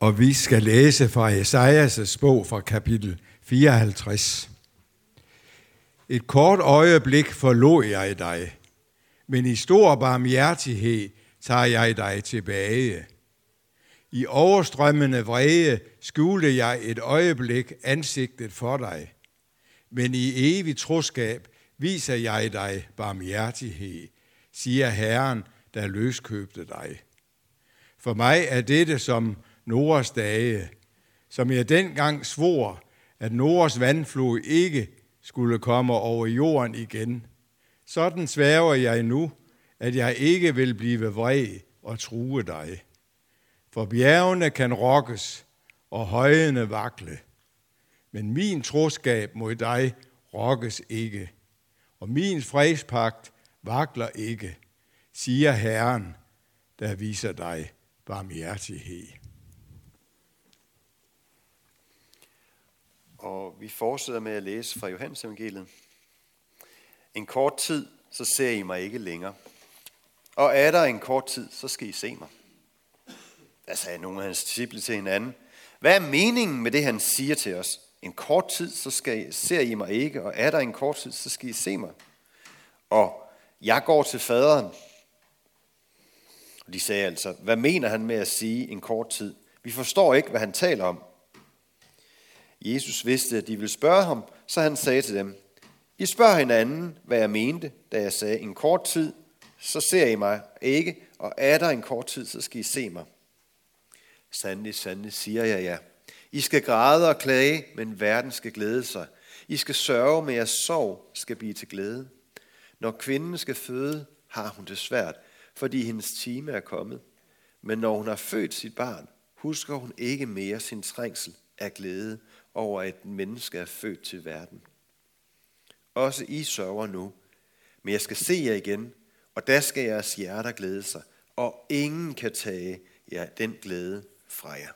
og vi skal læse fra Esajas bog fra kapitel 54. Et kort øjeblik forlod jeg dig, men i stor barmhjertighed tager jeg dig tilbage. I overstrømmende vrede skjulte jeg et øjeblik ansigtet for dig, men i evig troskab viser jeg dig barmhjertighed, siger Herren, der løskøbte dig. For mig er dette som Noras dage, som jeg dengang svor, at Noras vandflod ikke skulle komme over jorden igen. Sådan sværger jeg nu, at jeg ikke vil blive vred og true dig. For bjergene kan rokkes, og højene vakle. Men min troskab mod dig rokkes ikke, og min fredspagt vakler ikke, siger Herren, der viser dig barmhjertighed. Og vi fortsætter med at læse fra Johannes evangeliet. En kort tid, så ser I mig ikke længere. Og er der en kort tid, så skal I se mig. Der sagde nogle af hans disciple til hinanden. Hvad er meningen med det, han siger til os? En kort tid, så skal I, ser I mig ikke, og er der en kort tid, så skal I se mig. Og jeg går til faderen. Og de sagde altså, hvad mener han med at sige en kort tid? Vi forstår ikke, hvad han taler om. Jesus vidste, at de ville spørge ham, så han sagde til dem, I spørger hinanden, hvad jeg mente, da jeg sagde, en kort tid, så ser I mig ikke, og er der en kort tid, så skal I se mig. Sandelig, sandelig, siger jeg ja. I skal græde og klage, men verden skal glæde sig. I skal sørge, men jeres sorg skal blive til glæde. Når kvinden skal føde, har hun det svært, fordi hendes time er kommet. Men når hun har født sit barn, husker hun ikke mere sin trængsel af glæde over, at et menneske er født til verden. Også I sørger nu, men jeg skal se jer igen, og der skal jeres hjerter glæde sig, og ingen kan tage jer den glæde fra jer.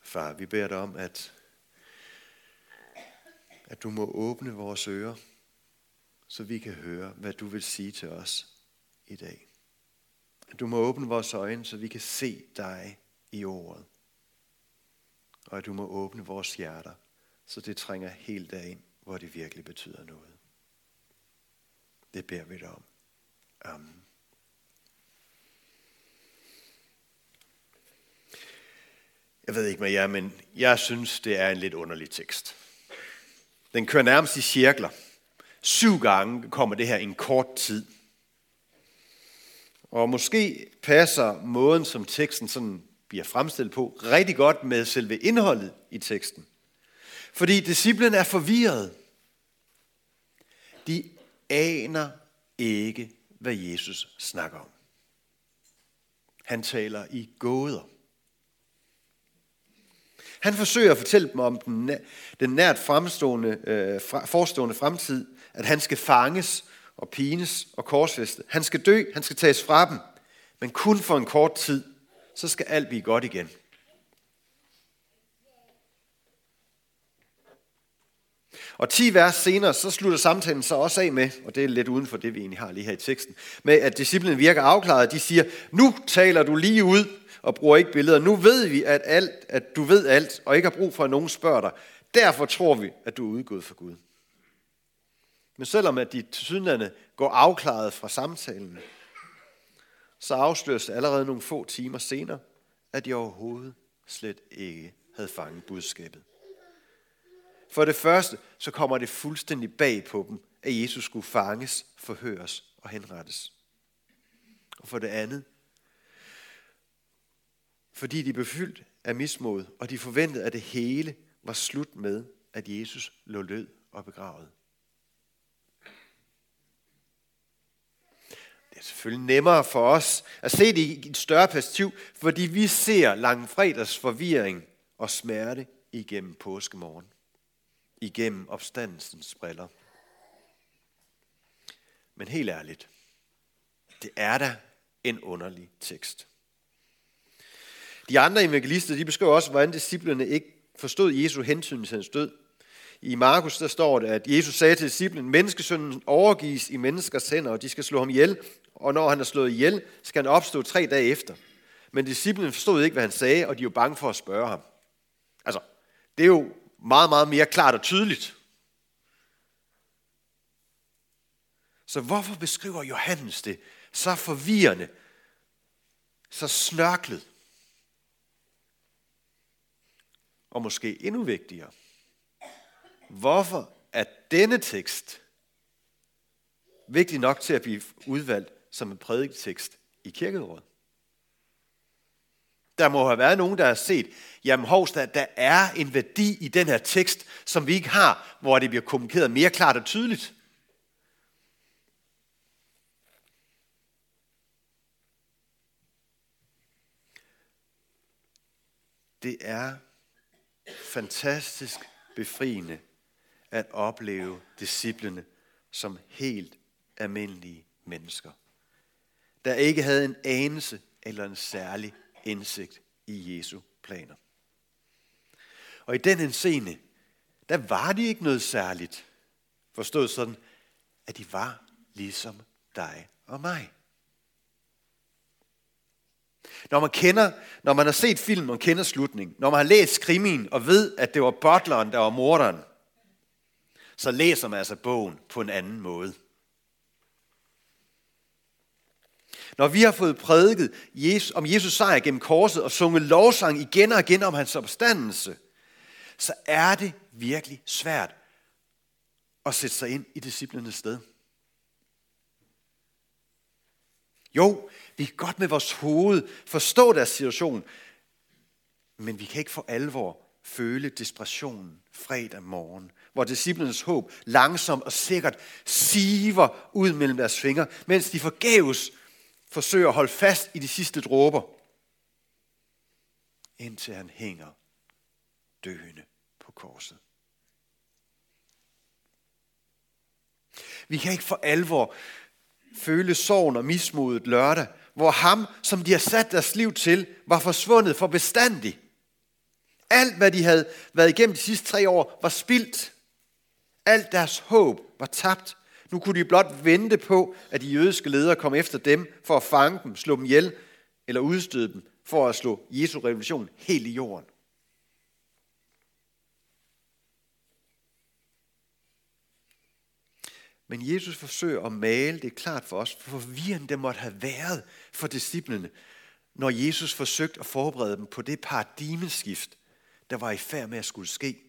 Far, vi beder dig om, at, at du må åbne vores ører, så vi kan høre, hvad du vil sige til os i dag. Du må åbne vores øjne, så vi kan se dig i ordet. Og at du må åbne vores hjerter, så det trænger helt derind, hvor det virkelig betyder noget. Det beder vi dig om. Amen. Jeg ved ikke med jer, men jeg synes, det er en lidt underlig tekst. Den kører nærmest i cirkler. Syv gange kommer det her en kort tid. Og måske passer måden, som teksten sådan bliver fremstillet på, rigtig godt med selve indholdet i teksten. Fordi disciplen er forvirret. De aner ikke, hvad Jesus snakker om. Han taler i gåder. Han forsøger at fortælle dem om den, den nært fremstående, øh, forestående fremtid, at han skal fanges og pines og korsfæstet. Han skal dø, han skal tages fra dem, men kun for en kort tid, så skal alt blive godt igen. Og 10 vers senere, så slutter samtalen så også af med, og det er lidt uden for det, vi egentlig har lige her i teksten, med at disciplinen virker afklaret. De siger, nu taler du lige ud og bruger ikke billeder. Nu ved vi, at, alt, at du ved alt, og ikke har brug for, at nogen spørger dig. Derfor tror vi, at du er udgået for Gud. Men selvom at de tilsyneladende går afklaret fra samtalen, så afsløres det allerede nogle få timer senere, at de overhovedet slet ikke havde fanget budskabet. For det første, så kommer det fuldstændig bag på dem, at Jesus skulle fanges, forhøres og henrettes. Og for det andet, fordi de blev fyldt af mismod, og de forventede, at det hele var slut med, at Jesus lå lød og begravet. Det er selvfølgelig nemmere for os at se det i et større perspektiv, fordi vi ser langfredags forvirring og smerte igennem påskemorgen. Igennem opstandelsens briller. Men helt ærligt, det er da en underlig tekst. De andre evangelister de beskriver også, hvordan disciplerne ikke forstod Jesu hensyn til hans død. I Markus der står det, at Jesus sagde til disciplen, menneskesønnen overgives i menneskers hænder, og de skal slå ham ihjel, og når han er slået ihjel, skal han opstå tre dage efter. Men disciplen forstod ikke, hvad han sagde, og de var bange for at spørge ham. Altså, det er jo meget, meget mere klart og tydeligt. Så hvorfor beskriver Johannes det så forvirrende, så snørklet? Og måske endnu vigtigere, hvorfor er denne tekst vigtig nok til at blive udvalgt som en prædiketekst i kirkerådet? Der må have været nogen, der har set, jamen Hovstad, der er en værdi i den her tekst, som vi ikke har, hvor det bliver kommunikeret mere klart og tydeligt. Det er fantastisk befriende at opleve disciplene som helt almindelige mennesker, der ikke havde en anelse eller en særlig indsigt i Jesu planer. Og i den scene, der var de ikke noget særligt. Forstået sådan, at de var ligesom dig og mig. Når man kender, når man har set filmen og kender slutningen, når man har læst krimien og ved, at det var butleren, der var morderen, så læser man altså bogen på en anden måde. Når vi har fået prædiket Jesus, om Jesus sejr gennem korset og sunget lovsang igen og igen om hans opstandelse, så er det virkelig svært at sætte sig ind i disciplernes sted. Jo, vi kan godt med vores hoved forstå deres situation, men vi kan ikke for alvor føle desperationen fredag morgen, hvor disciplenes håb langsomt og sikkert siver ud mellem deres fingre, mens de forgæves forsøger at holde fast i de sidste dråber, indtil han hænger døende på korset. Vi kan ikke for alvor føle sorgen og mismodet lørdag, hvor ham, som de har sat deres liv til, var forsvundet for bestandig. Alt, hvad de havde været igennem de sidste tre år, var spildt. Alt deres håb var tabt. Nu kunne de blot vente på, at de jødiske ledere kom efter dem for at fange dem, slå dem ihjel eller udstøde dem for at slå Jesu revolution helt i jorden. Men Jesus forsøger at male det klart for os, for forvirrende det måtte have været for disciplene, når Jesus forsøgte at forberede dem på det paradigmeskift, der var i færd med at skulle ske.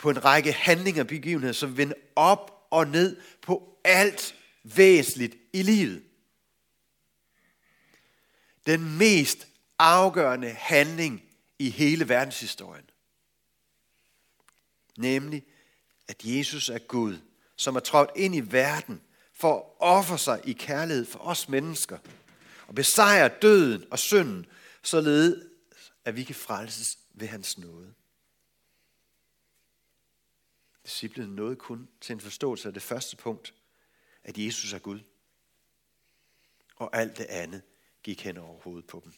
På en række handlinger og begivenheder, som vender op og ned på alt væsentligt i livet. Den mest afgørende handling i hele verdenshistorien. Nemlig, at Jesus er Gud, som er trådt ind i verden for at ofre sig i kærlighed for os mennesker og besejre døden og synden, således at vi kan frelses ved hans nåde. Disciplet nåede kun til en forståelse af det første punkt, at Jesus er Gud. Og alt det andet gik hen over hovedet på dem.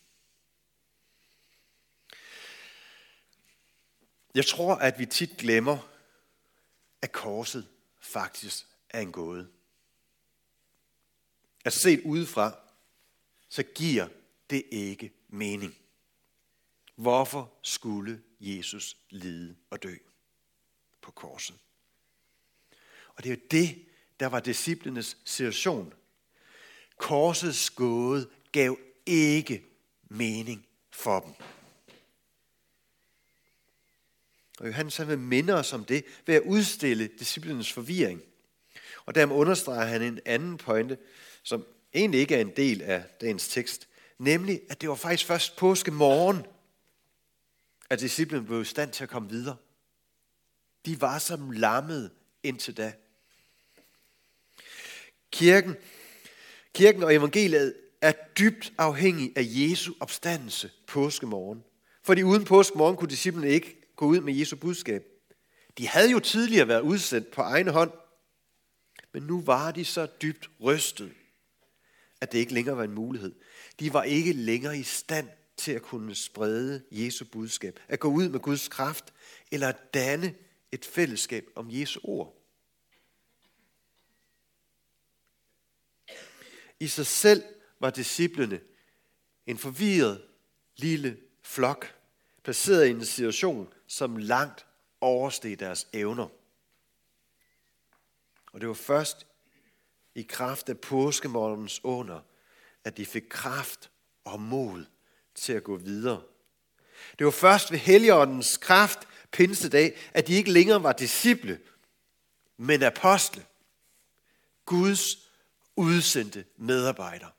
Jeg tror, at vi tit glemmer, at korset faktisk er en gåde. At set udefra, så giver det ikke mening. Hvorfor skulle Jesus lide og dø på korset? Og det er jo det, der var disciplenes situation. Korsets gåde gav ikke mening for dem. Og Johannes han vil minde os om det ved at udstille disciplinens forvirring. Og dermed understreger han en anden pointe, som egentlig ikke er en del af dagens tekst, nemlig at det var faktisk først påske morgen, at disciplen blev i stand til at komme videre. De var som lammet indtil da. Kirken, kirken og evangeliet er dybt afhængig af Jesu opstandelse påskemorgen. Fordi uden påskemorgen kunne disciplene ikke gå ud med Jesu budskab. De havde jo tidligere været udsendt på egen hånd, men nu var de så dybt rystet, at det ikke længere var en mulighed. De var ikke længere i stand til at kunne sprede Jesu budskab, at gå ud med Guds kraft, eller at danne et fællesskab om Jesu ord. I sig selv var disciplene en forvirret lille flok, placeret i en situation, som langt oversteg deres evner. Og det var først i kraft af påskemorgens under, at de fik kraft og mod til at gå videre. Det var først ved Helligåndens kraft pinsedag, at de ikke længere var disciple, men apostle. Guds udsendte medarbejdere.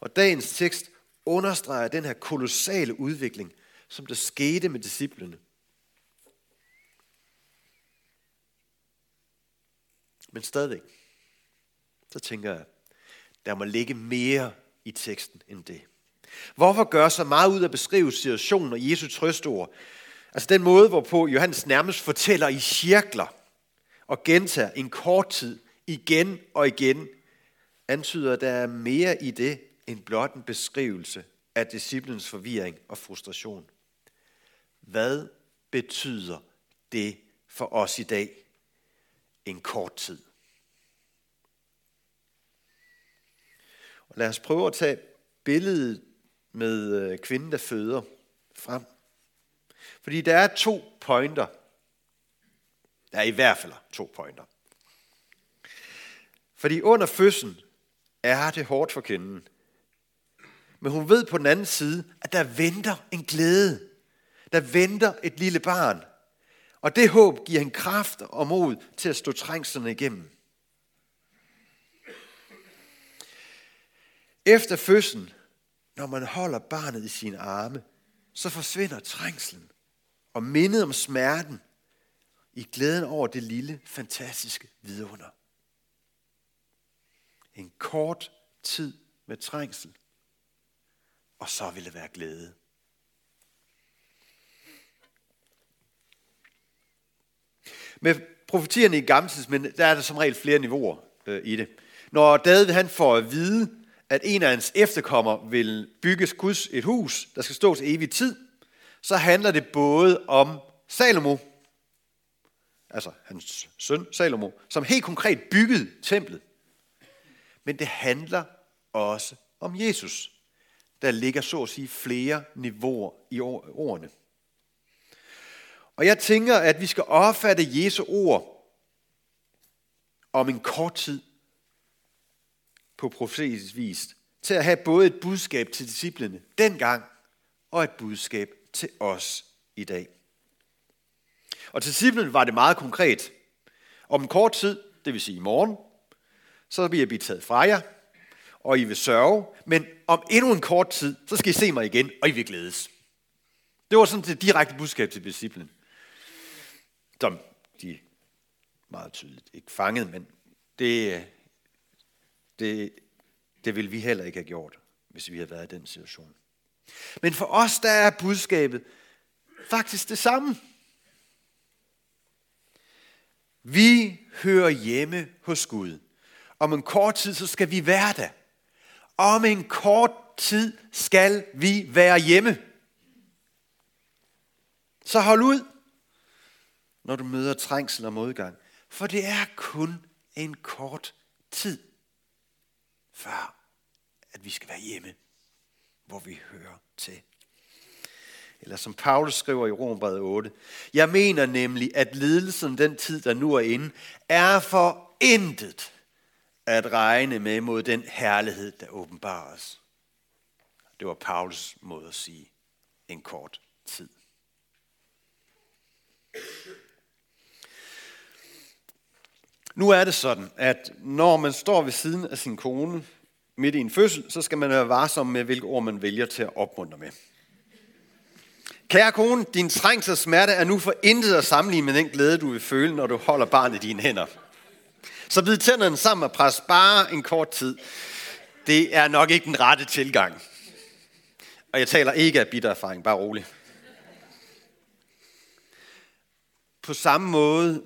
Og dagens tekst understreger den her kolossale udvikling, som der skete med disciplene. Men stadigvæk, så tænker jeg, der må ligge mere i teksten end det. Hvorfor gør så meget ud af at beskrive situationen og Jesu trøstord? Altså den måde, hvorpå Johannes nærmest fortæller i cirkler og gentager en kort tid igen og igen, antyder, at der er mere i det end blot en beskrivelse af disciplens forvirring og frustration. Hvad betyder det for os i dag? En kort tid. Og lad os prøve at tage billedet med øh, kvinden, der føder frem. Fordi der er to pointer. Der er i hvert fald to pointer. Fordi under fødslen er det hårdt for kvinden. Men hun ved på den anden side, at der venter en glæde. Der venter et lille barn. Og det håb giver hende kraft og mod til at stå trængslerne igennem. Efter fødslen, når man holder barnet i sine arme, så forsvinder trængslen og mindet om smerten i glæden over det lille, fantastiske vidunder. En kort tid med trængsel, og så vil det være glæde. Med profetierne i gamle men der er der som regel flere niveauer øh, i det. Når David han får at vide, at en af hans efterkommer vil bygge Guds et hus, der skal stå til evig tid, så handler det både om Salomo, altså hans søn Salomo, som helt konkret byggede templet. Men det handler også om Jesus, der ligger så at sige flere niveauer i ordene. Og jeg tænker, at vi skal opfatte Jesu ord om en kort tid på profetisk vis til at have både et budskab til disciplene dengang og et budskab til os i dag. Og til disciplene var det meget konkret. Om en kort tid, det vil sige i morgen, så bliver blive taget fra jer, og I vil sørge, men om endnu en kort tid, så skal I se mig igen, og I vil glædes. Det var sådan det direkte budskab til disciplen, som de meget tydeligt ikke fangede, men det, øh, det, det ville vi heller ikke have gjort, hvis vi havde været i den situation. Men for os, der er budskabet faktisk det samme. Vi hører hjemme hos Gud. Om en kort tid, så skal vi være der. Om en kort tid skal vi være hjemme. Så hold ud, når du møder trængsel og modgang. For det er kun en kort tid før at vi skal være hjemme, hvor vi hører til. Eller som Paulus skriver i Rombrevet 8. Jeg mener nemlig, at lidelsen den tid, der nu er inde, er for intet at regne med mod den herlighed, der åbenbares. Det var Paulus måde at sige en kort tid. Nu er det sådan, at når man står ved siden af sin kone midt i en fødsel, så skal man være varsom med, hvilke ord man vælger til at opmuntre med. Kære kone, din trængsel smerte er nu for intet at sammenligne med den glæde, du vil føle, når du holder barnet i dine hænder. Så bid tænderne sammen og pres bare en kort tid. Det er nok ikke den rette tilgang. Og jeg taler ikke af bitter erfaring, bare rolig. På samme måde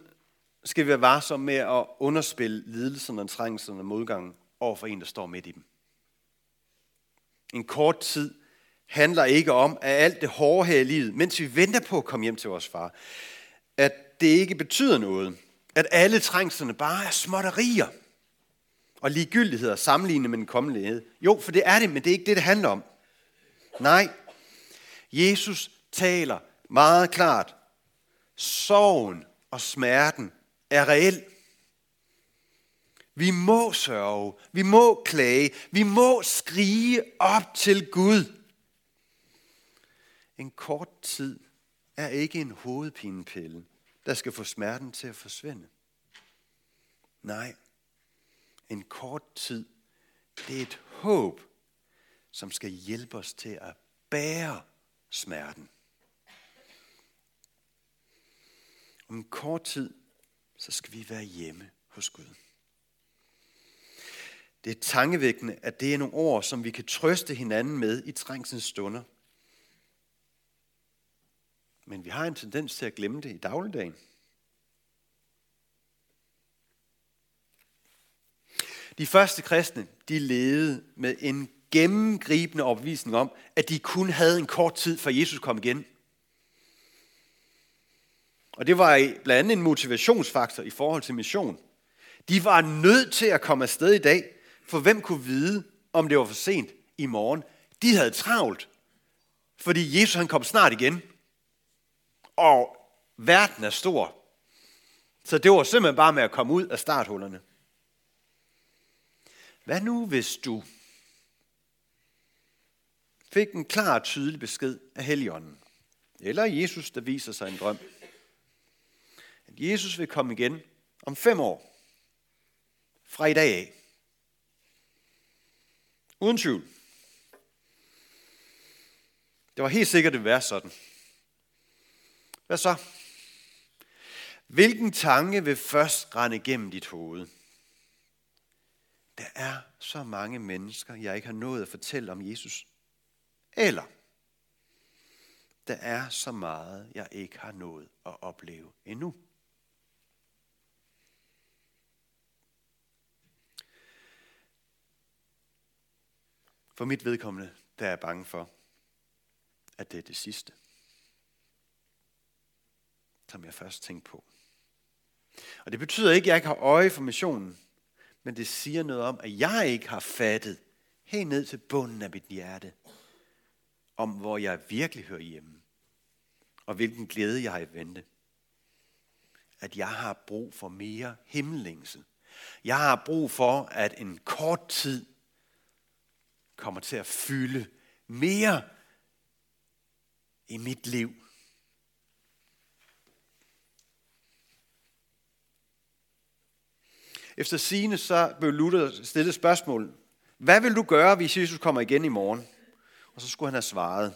skal vi være varsomme med at underspille lidelserne, trængslerne og modgangen over for en, der står midt i dem. En kort tid handler ikke om, at alt det hårde her i livet, mens vi venter på at komme hjem til vores far, at det ikke betyder noget. At alle trængslerne bare er småtterier og ligegyldigheder sammenlignet med den kommende. Jo, for det er det, men det er ikke det, det handler om. Nej, Jesus taler meget klart. Sorgen og smerten er reel. Vi må sørge, vi må klage, vi må skrige op til Gud. En kort tid er ikke en hovedpinepille, der skal få smerten til at forsvinde. Nej, en kort tid, det er et håb, som skal hjælpe os til at bære smerten. Om en kort tid, så skal vi være hjemme hos Gud. Det er tankevækkende, at det er nogle ord, som vi kan trøste hinanden med i trængsens stunder. Men vi har en tendens til at glemme det i dagligdagen. De første kristne, de levede med en gennemgribende opvisning om, at de kun havde en kort tid, før Jesus kom igen. Og det var blandt andet en motivationsfaktor i forhold til mission. De var nødt til at komme afsted i dag, for hvem kunne vide, om det var for sent i morgen? De havde travlt, fordi Jesus han kom snart igen. Og verden er stor. Så det var simpelthen bare med at komme ud af starthullerne. Hvad nu, hvis du fik en klar og tydelig besked af Helligånden, eller Jesus, der viser sig en drøm, Jesus vil komme igen om fem år, fra i dag af. Uden tvivl. Det var helt sikkert, det ville være sådan. Hvad så? Hvilken tanke vil først rende igennem dit hoved? Der er så mange mennesker, jeg ikke har nået at fortælle om Jesus. Eller, der er så meget, jeg ikke har nået at opleve endnu. For mit vedkommende, der er jeg bange for, at det er det sidste, som jeg først tænkte på. Og det betyder ikke, at jeg ikke har øje for missionen, men det siger noget om, at jeg ikke har fattet helt ned til bunden af mit hjerte, om hvor jeg virkelig hører hjemme, og hvilken glæde jeg har i vente. At jeg har brug for mere himmellængsel. Jeg har brug for, at en kort tid kommer til at fylde mere i mit liv. Efter sine så blev Luther stillet spørgsmål. Hvad vil du gøre, hvis Jesus kommer igen i morgen? Og så skulle han have svaret,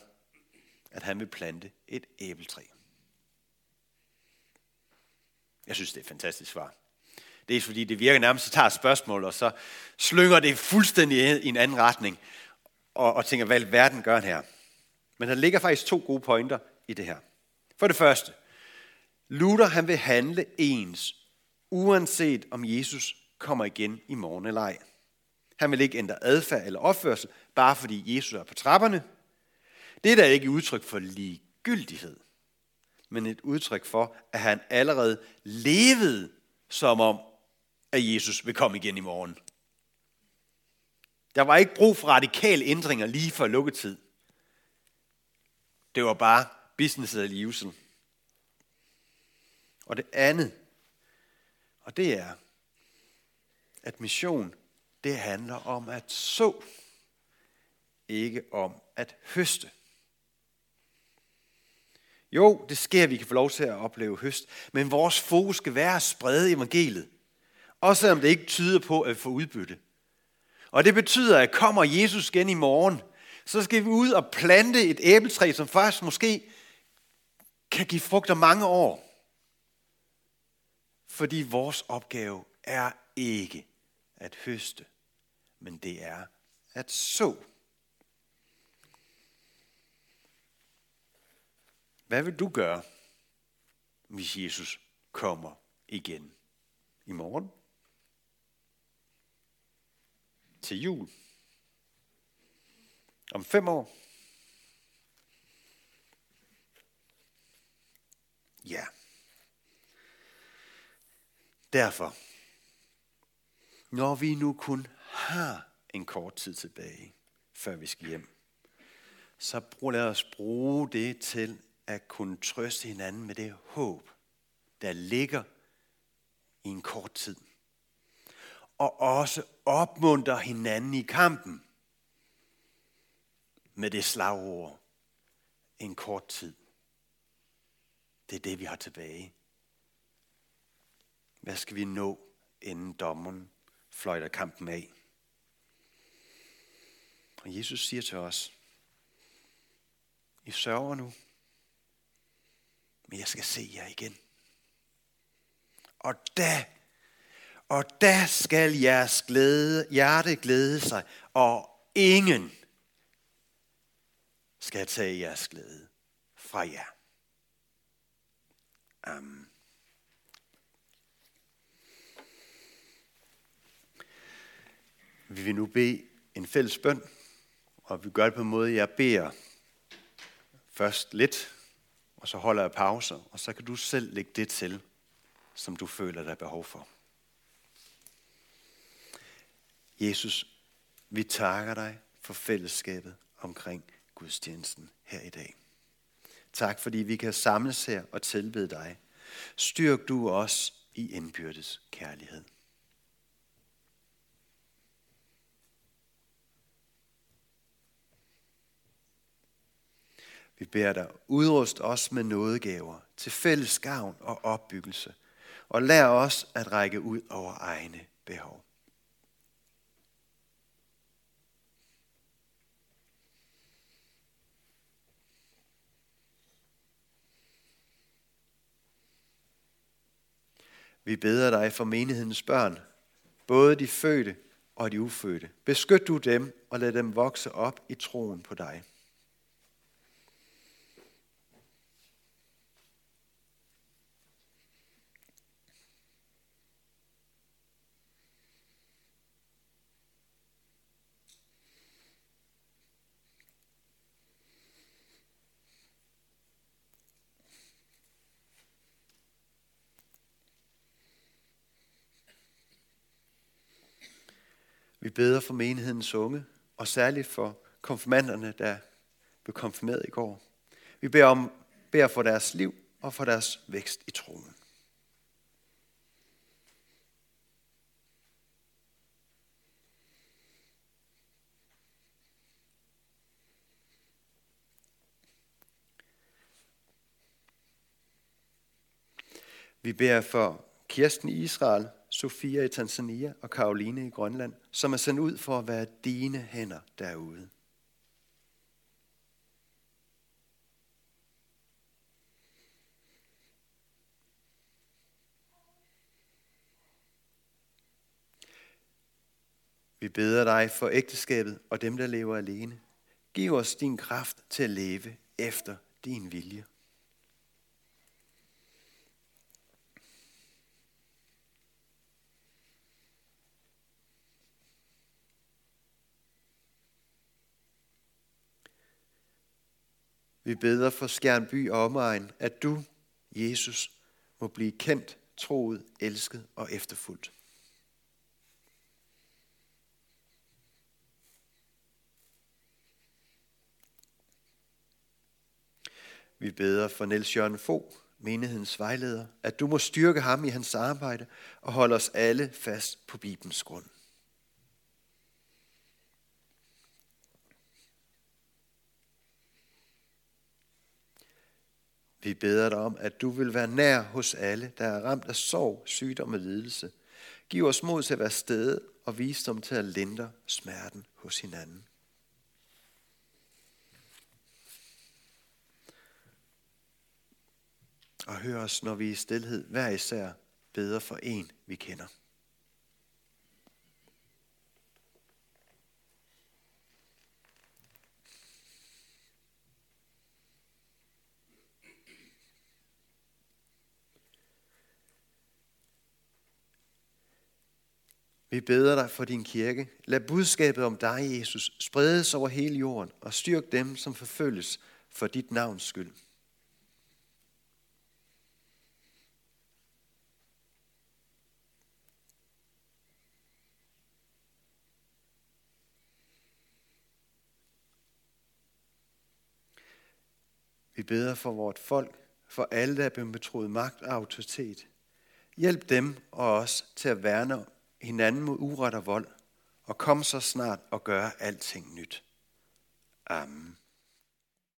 at han vil plante et æbletræ. Jeg synes, det er et fantastisk svar. Det er fordi, det virker nærmest, at tager et spørgsmål, og så slynger det fuldstændig i en anden retning, og, og tænker, hvad verden gør her? Men der ligger faktisk to gode pointer i det her. For det første, Luther han vil handle ens, uanset om Jesus kommer igen i morgen eller ej. Han vil ikke ændre adfærd eller opførsel, bare fordi Jesus er på trapperne. Det er da ikke et udtryk for ligegyldighed, men et udtryk for, at han allerede levede som om, at Jesus vil komme igen i morgen. Der var ikke brug for radikale ændringer lige før lukketid. Det var bare business as usual. Og det andet, og det er, at mission, det handler om at så, ikke om at høste. Jo, det sker, at vi kan få lov til at opleve høst, men vores fokus skal være at sprede evangeliet. Også selvom det ikke tyder på at få udbytte. Og det betyder, at kommer Jesus igen i morgen, så skal vi ud og plante et æbletræ, som faktisk måske kan give frugter mange år. Fordi vores opgave er ikke at høste, men det er at så. Hvad vil du gøre, hvis Jesus kommer igen i morgen? til jul. Om fem år. Ja. Derfor, når vi nu kun har en kort tid tilbage, før vi skal hjem, så brug, lad os bruge det til at kunne trøste hinanden med det håb, der ligger i en kort tid. Og også opmunter hinanden i kampen med det slagord, en kort tid. Det er det, vi har tilbage. Hvad skal vi nå, inden dommeren fløjter kampen af? Og Jesus siger til os, I sørger nu, men jeg skal se jer igen. Og da, og da skal jeres glæde, hjerte glæde sig, og ingen skal tage jeres glæde fra jer. Amen. Vi vil nu bede en fælles bøn, og vi gør det på en måde, jeg beder først lidt, og så holder jeg pauser, og så kan du selv lægge det til, som du føler, der er behov for. Jesus, vi takker dig for fællesskabet omkring gudstjenesten her i dag. Tak, fordi vi kan samles her og tilbede dig. Styrk du os i indbyrdes kærlighed. Vi beder dig, udrust os med nådegaver til fælles gavn og opbyggelse, og lær os at række ud over egne behov. Vi beder dig for menighedens børn, både de fødte og de ufødte. Beskyt du dem og lad dem vokse op i troen på dig. Vi beder for menighedens unge, og særligt for konfirmanderne, der blev konfirmeret i går. Vi beder, om, beder for deres liv og for deres vækst i troen. Vi beder for Kirsten i Israel, Sofia i Tanzania og Karoline i Grønland, som er sendt ud for at være dine hænder derude. Vi beder dig for ægteskabet og dem, der lever alene. Giv os din kraft til at leve efter din vilje. Vi beder for Skjernby og omegn, at du, Jesus, må blive kendt, troet, elsket og efterfuldt. Vi beder for Niels Jørgen Fogh, menighedens vejleder, at du må styrke ham i hans arbejde og holde os alle fast på Bibelens grund. Vi beder dig om, at du vil være nær hos alle, der er ramt af sorg, sygdom og lidelse. Giv os mod til at være sted og visdom til at lindre smerten hos hinanden. Og hør os, når vi i stillhed hver især beder for en, vi kender. Vi beder dig for din kirke. Lad budskabet om dig, Jesus, spredes over hele jorden og styrk dem, som forfølges for dit navns skyld. Vi beder for vort folk, for alle, der er blevet betroet magt og autoritet. Hjælp dem og os til at værne hinanden mod uret og vold, og kom så snart og gør alting nyt. Amen.